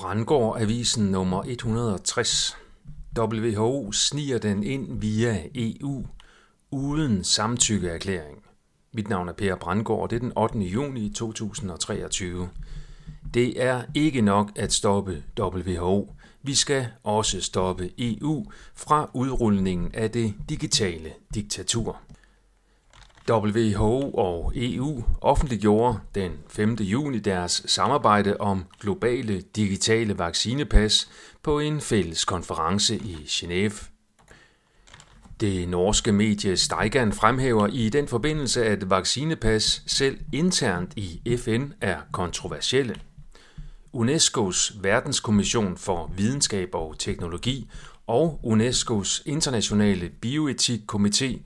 Brandgård Avisen nummer 160. WHO sniger den ind via EU uden samtykkeerklæring. Mit navn er Per Brandgård, og det er den 8. juni 2023. Det er ikke nok at stoppe WHO. Vi skal også stoppe EU fra udrulningen af det digitale diktatur. WHO og EU offentliggjorde den 5. juni deres samarbejde om globale digitale vaccinepas på en fælles konference i Genève. Det norske medie Steigan fremhæver i den forbindelse, at vaccinepas selv internt i FN er kontroversielle. UNESCO's verdenskommission for videnskab og teknologi og UNESCO's internationale bioetikkomité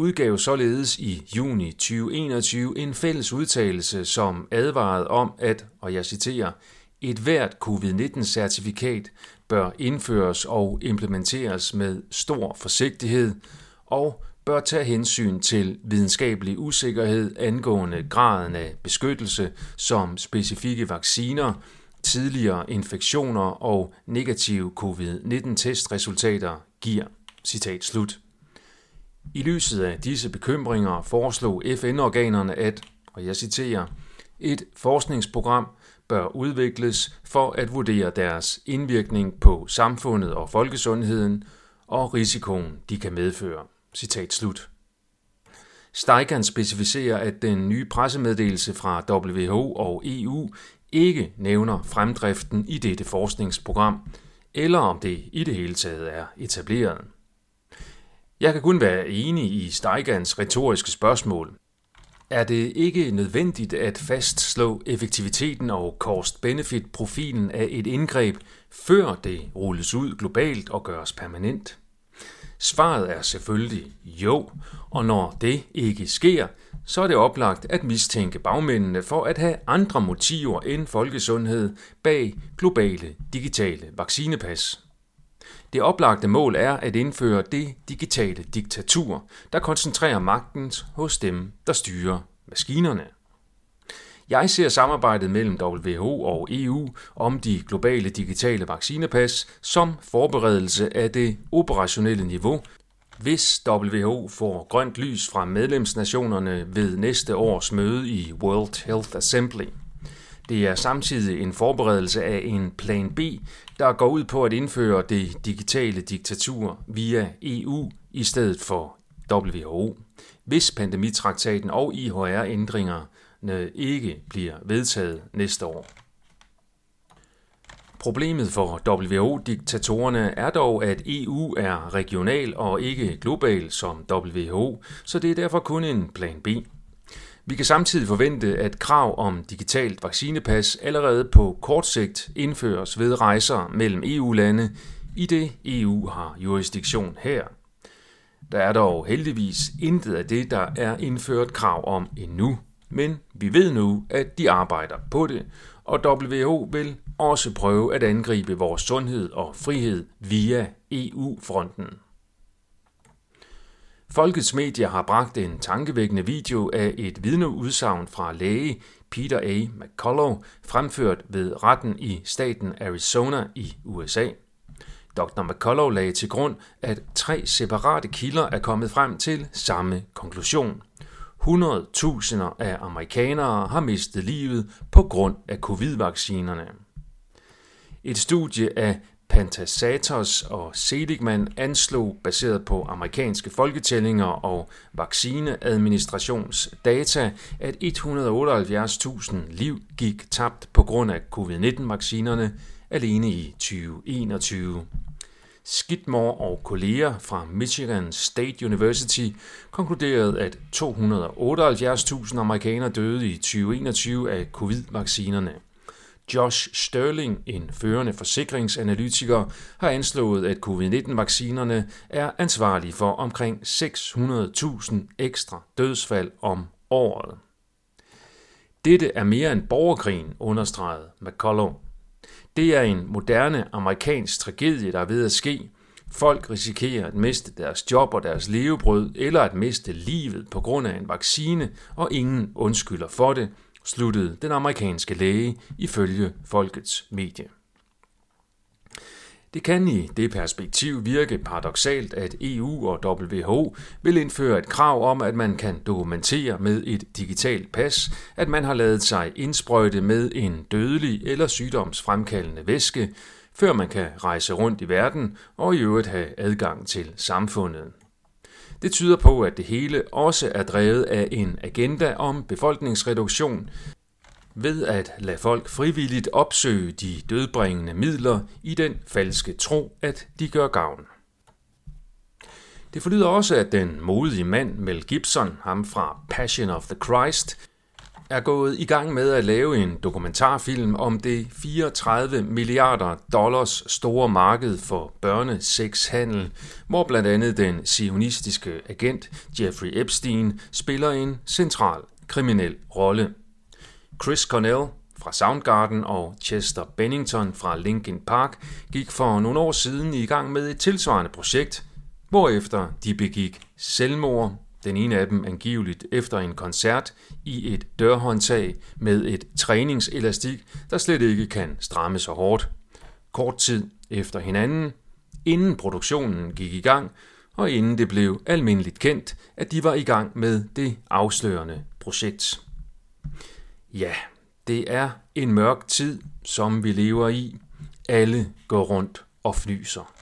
udgav således i juni 2021 en fælles udtalelse, som advarede om, at, og jeg citerer, et hvert covid-19-certifikat bør indføres og implementeres med stor forsigtighed og bør tage hensyn til videnskabelig usikkerhed angående graden af beskyttelse, som specifikke vacciner, tidligere infektioner og negative covid-19-testresultater giver. Citat slut. I lyset af disse bekymringer foreslog FN-organerne, at, og jeg citerer, et forskningsprogram bør udvikles for at vurdere deres indvirkning på samfundet og folkesundheden og risikoen, de kan medføre. Citat slut. Steigan specificerer, at den nye pressemeddelelse fra WHO og EU ikke nævner fremdriften i dette forskningsprogram, eller om det i det hele taget er etableret. Jeg kan kun være enig i Steigans retoriske spørgsmål. Er det ikke nødvendigt at fastslå effektiviteten og cost-benefit-profilen af et indgreb, før det rulles ud globalt og gøres permanent? Svaret er selvfølgelig jo, og når det ikke sker, så er det oplagt at mistænke bagmændene for at have andre motiver end folkesundhed bag globale digitale vaccinepas. Det oplagte mål er at indføre det digitale diktatur, der koncentrerer magten hos dem, der styrer maskinerne. Jeg ser samarbejdet mellem WHO og EU om de globale digitale vaccinepas som forberedelse af det operationelle niveau, hvis WHO får grønt lys fra medlemsnationerne ved næste års møde i World Health Assembly. Det er samtidig en forberedelse af en plan B, der går ud på at indføre det digitale diktatur via EU i stedet for WHO, hvis pandemitraktaten og IHR-ændringerne ikke bliver vedtaget næste år. Problemet for WHO-diktatorerne er dog, at EU er regional og ikke global som WHO, så det er derfor kun en plan B. Vi kan samtidig forvente, at krav om digitalt vaccinepas allerede på kort sigt indføres ved rejser mellem EU-lande, i det EU har jurisdiktion her. Der er dog heldigvis intet af det, der er indført krav om endnu, men vi ved nu, at de arbejder på det, og WHO vil også prøve at angribe vores sundhed og frihed via EU-fronten. Folkets medier har bragt en tankevækkende video af et vidneudsagn fra læge Peter A. McCullough, fremført ved retten i staten Arizona i USA. Dr. McCullough lagde til grund, at tre separate kilder er kommet frem til samme konklusion. 100.000 af amerikanere har mistet livet på grund af covid-vaccinerne. Et studie af Pantasatos og Seligman anslog, baseret på amerikanske folketællinger og vaccineadministrationsdata, at 178.000 liv gik tabt på grund af covid-19-vaccinerne alene i 2021. Skidmore og kolleger fra Michigan State University konkluderede, at 278.000 amerikanere døde i 2021 af covid-vaccinerne. Josh Sterling, en førende forsikringsanalytiker, har anslået, at covid-19-vaccinerne er ansvarlige for omkring 600.000 ekstra dødsfald om året. Dette er mere end borgerkrigen, understregede McCullough. Det er en moderne amerikansk tragedie, der er ved at ske. Folk risikerer at miste deres job og deres levebrød, eller at miste livet på grund af en vaccine, og ingen undskylder for det, sluttede den amerikanske læge ifølge folkets medie. Det kan i det perspektiv virke paradoxalt, at EU og WHO vil indføre et krav om, at man kan dokumentere med et digitalt pas, at man har lavet sig indsprøjte med en dødelig eller sygdomsfremkaldende væske, før man kan rejse rundt i verden og i øvrigt have adgang til samfundet. Det tyder på, at det hele også er drevet af en agenda om befolkningsreduktion, ved at lade folk frivilligt opsøge de dødbringende midler i den falske tro, at de gør gavn. Det forlyder også, at den modige mand Mel Gibson, ham fra Passion of the Christ, er gået i gang med at lave en dokumentarfilm om det 34 milliarder dollars store marked for børnesexhandel, hvor blandt andet den sionistiske agent Jeffrey Epstein spiller en central kriminel rolle. Chris Cornell fra Soundgarden og Chester Bennington fra Linkin Park gik for nogle år siden i gang med et tilsvarende projekt, hvorefter de begik selvmord, den ene af dem angiveligt efter en koncert i et dørhåndtag med et træningselastik, der slet ikke kan stramme så hårdt. Kort tid efter hinanden, inden produktionen gik i gang, og inden det blev almindeligt kendt, at de var i gang med det afslørende projekt. Ja, det er en mørk tid, som vi lever i. Alle går rundt og fnyser.